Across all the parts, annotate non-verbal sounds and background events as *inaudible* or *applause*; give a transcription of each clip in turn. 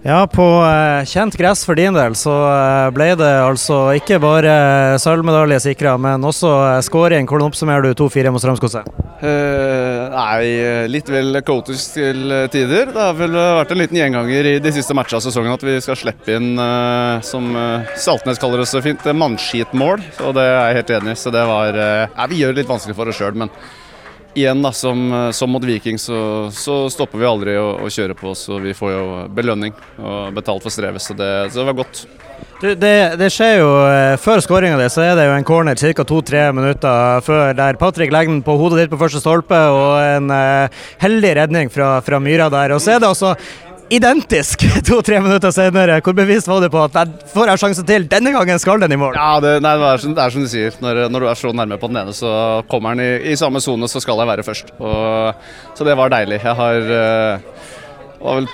Ja, på eh, kjent gress for din del så eh, ble det altså ikke bare sølvmedalje sikra, men også eh, skåring. Hvordan oppsummerer du 2-4 mot Strømsgodset? Uh, nei, litt vel kaotisk til tider. Det har vel vært en liten gjenganger i de siste matchene av sesongen at vi skal slippe inn, uh, som eh, Saltnes kaller det så fint, eh, mannskitmål. Og det er jeg helt enig i. Så det var uh, ja, Vi gjør det litt vanskelig for oss sjøl, men igjen, da, som, som mot Viking, så, så stopper vi aldri å, å kjøre på. Så vi får jo belønning og betalt for strevet, så det, så det var godt. Du, det, det skjer jo eh, Før skåringa di så er det jo en corner ca. 2-3 minutter før der Patrick legger den på hodet ditt på første stolpe, og en uh, heldig redning fra, fra Myra der. Og så er det altså identisk *laughs* to-tre minutter senere. Hvor bevisst var du på at får jeg sjansen til, denne gangen skal den i mål? Ja, det, nei, det, er, som, det er som du sier. Når, når, du er så nærme på den ene, så kommer den i, i samme sone, så skal jeg være først. Og, så det var deilig. Jeg har uh,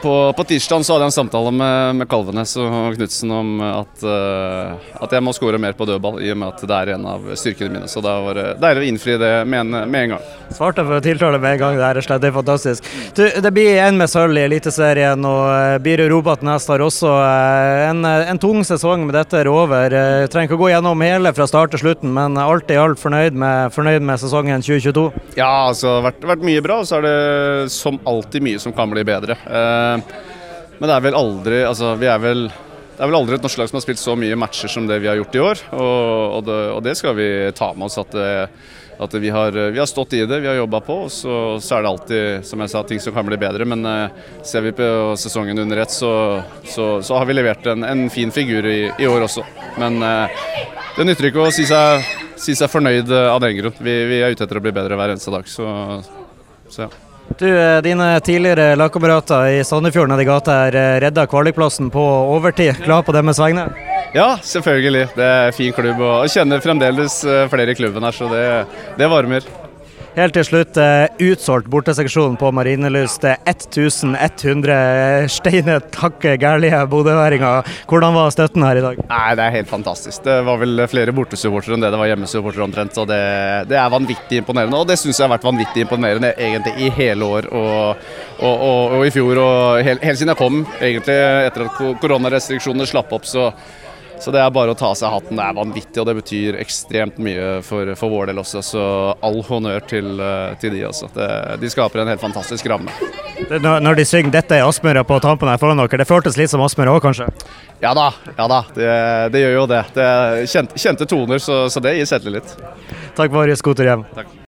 på, på tirsdag så hadde jeg en samtale med, med Kalvenes og Knutsen om at, uh, at jeg må skåre mer på dødball, i og med at det er en av styrkene mine. Så da var det deilig å innfri det med en, med en gang. Svarte for å tiltale med en gang. Det er slett det er fantastisk. Du, det blir en med sølv i Eliteserien, og uh, Biro Robat neste har også uh, en, en, tung sesong med dette er over. Uh, trenger ikke å gå gjennom hele fra start til slutten, men alt i alt fornøyd med, fornøyd med sesongen 2022? Ja, altså vært, vært mye bra, og så er det som alltid mye som kan bli bedre. Eh, men det er vel aldri altså, vi er vel, Det er vel aldri et norsk lag som har spilt så mye matcher som det vi har gjort i år. Og, og, det, og det, skal vi ta med oss. At, det, at vi, har, vi, har, stått i det, vi har jobba på. Og så, så, er det alltid som jeg sa, ting som kan bli bedre. Men eh, ser vi på sesongen under ett, så, så, så, har vi levert en, en fin figur i, i, år også. Men eh, det nytter ikke å si seg, si seg fornøyd av den grunn. Vi, vi, er ute etter å bli bedre hver eneste dag. Så, ja. Du, eh, Dine tidligere lagkamerater i Sandefjord i gata her redda kvalikplassen på overtid. Glad på deres vegne? Ja, selvfølgelig. Det er en fin klubb og kjenner fremdeles eh, flere i klubben her, så det, det varmer. Helt til slutt, uh, utsolgt borteseksjon på Marienlyst. 1100 steine takke gærlige bodøværinger. Hvordan var støtten her i dag? Nei, Det er helt fantastisk. Det var vel flere bortesupportere enn det det var hjemmesupportere omtrent. og det, det, er vanvittig imponerende. Og det syns jeg har vært vanvittig imponerende egentlig i hele år og, og, og, og i fjor. og Helt, helt siden jeg kom, egentlig etter at koronarestriksjonene slapp opp. så så det er bare å ta av seg hatten. Det er vanvittig, og det betyr ekstremt mye for, for vår del også. Så all honnør til, eh, til de også. Det, de skaper en helt fantastisk ramme. Når de synger 'Dette er Aspmyra' på tampen her foran dere, det føltes litt som Aspmyra òg, kanskje? Ja da, ja da. Det, det, gjør jo det. Det er kjente, kjente toner, så, så det gir selvtillit. Takk, Marius. God tur hjem. Takk.